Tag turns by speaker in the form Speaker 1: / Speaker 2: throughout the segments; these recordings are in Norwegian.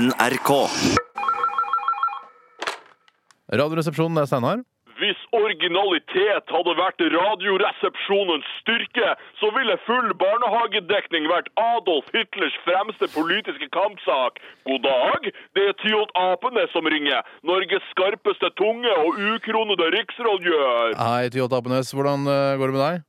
Speaker 1: NRK.
Speaker 2: Radioresepsjonen, det er Steinar.
Speaker 3: Hvis originalitet hadde vært Radioresepsjonens styrke, så ville full barnehagedekning vært Adolf Hitlers fremste politiske kampsak. God dag, det er Tyholt Apenes som ringer. Norges skarpeste tunge og ukronede riksrådgjør.
Speaker 2: Hei, Tyholt Apenes. Hvordan eh, går det med deg?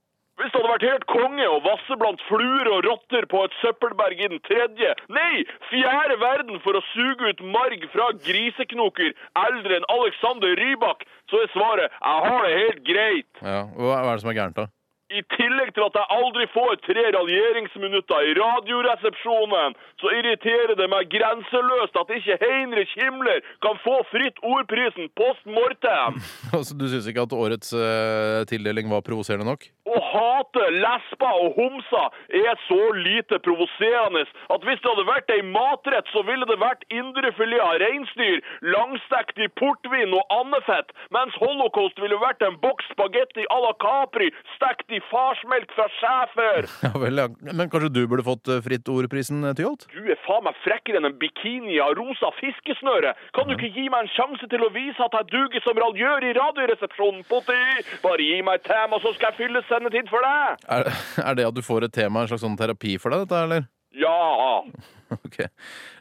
Speaker 3: Hvis det hadde vært helt konge å vasse blant fluer og rotter på et søppelberg i den tredje, nei, fjerde verden for å suge ut marg fra griseknoker eldre enn Alexander Rybak, så er svaret jeg har det helt greit.
Speaker 2: Ja, Hva er det som er gærent, da?
Speaker 3: I tillegg til at jeg aldri får tre raljeringsminutter i radioresepsjonen, så irriterer det meg grenseløst at ikke Heinrich Himmler kan få Fritt Ordprisen post mortem.
Speaker 2: Altså, Du syns ikke at årets uh, tildeling var provoserende nok?
Speaker 3: Å hate lesber og homser er så lite provoserende at hvis det hadde vært ei matrett, så ville det vært indrefilet av reinsdyr, langstekt i portvin og andefett, mens holocaust ville vært en boks spagetti à la Capri, stekt i farsmelk fra schæfer.
Speaker 2: Ja vel, ja. Men kanskje du burde fått eh, Fritt Ord-prisen, eh, Tyholt?
Speaker 3: Du er faen meg frekkere enn en bikini av rosa fiskesnøre. Kan du ikke gi meg en sjanse til å vise at jeg duger som raljør i radioresepsjonen, Potti? Bare gi meg et tema, så skal jeg fylle sendetid for deg.
Speaker 2: Er, er det at du får et tema en slags sånn terapi for deg, dette, eller?
Speaker 3: Ja.
Speaker 2: Ok.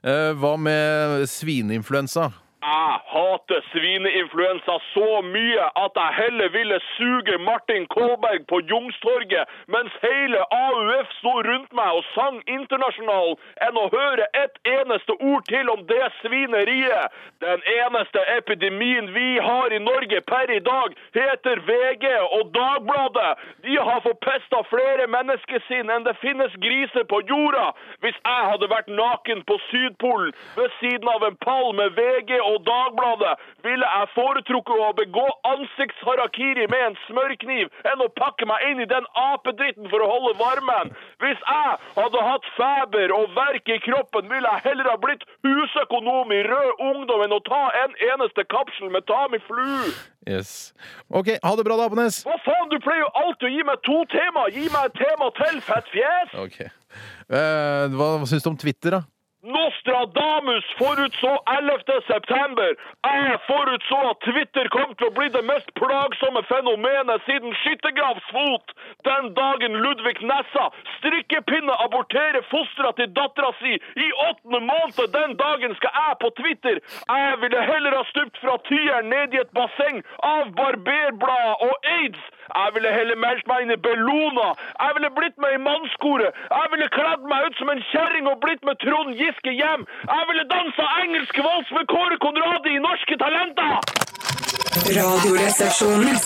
Speaker 2: Eh, hva med svineinfluensa?
Speaker 3: Jeg hater svineinfluensa så mye at jeg heller ville suge Martin Kolberg på Jungstorget mens hele AUF sto rundt meg og sang internasjonal, enn å høre et eneste ord til om det svineriet. Den eneste epidemien vi har i Norge per i dag, heter VG og Dagbladet. De har forpesta flere menneskesinn enn det finnes griser på jorda. Hvis jeg hadde vært naken på Sydpolen ved siden av en pall med VG og Dagbladet, ville jeg foretrukket å begå ansiktsharakiri med en smørkniv enn å pakke meg inn i den apedritten for å holde varmen. Hvis jeg hadde hatt feber og verk i kroppen, ville jeg heller ha blitt husøkonom i Rød Ungdom enn å ta en eneste kapsel med Tamiflu.
Speaker 2: Yes. Ok, ha det bra da, Apenes.
Speaker 3: Hva faen, du pleier jo alltid å gi meg to tema. Gi meg et tema til, fettfjes.
Speaker 2: Ok. Uh, hva syns du om Twitter, da?
Speaker 3: Nostradamus forutså 11. september. Jeg forutså at Twitter kom til å bli det mest plagsomme fenomenet siden skyttergravsfot. Den dagen Ludvig Nessa strikkepinne aborterer fostera til dattera si i åttende måned, den dagen skal jeg på Twitter. Jeg ville heller ha stupt fra tieren ned i et basseng av barberblad og aids. Jeg ville heller meldt meg inn i Bellona. Jeg ville blitt med i mannskoret. Jeg ville kledd meg ut som en kjerring og blitt med Trond Giske hjem. Jeg ville dansa engelsk vals med Kåre Konradi i Norske Talenter!
Speaker 4: Radioresepsjonen.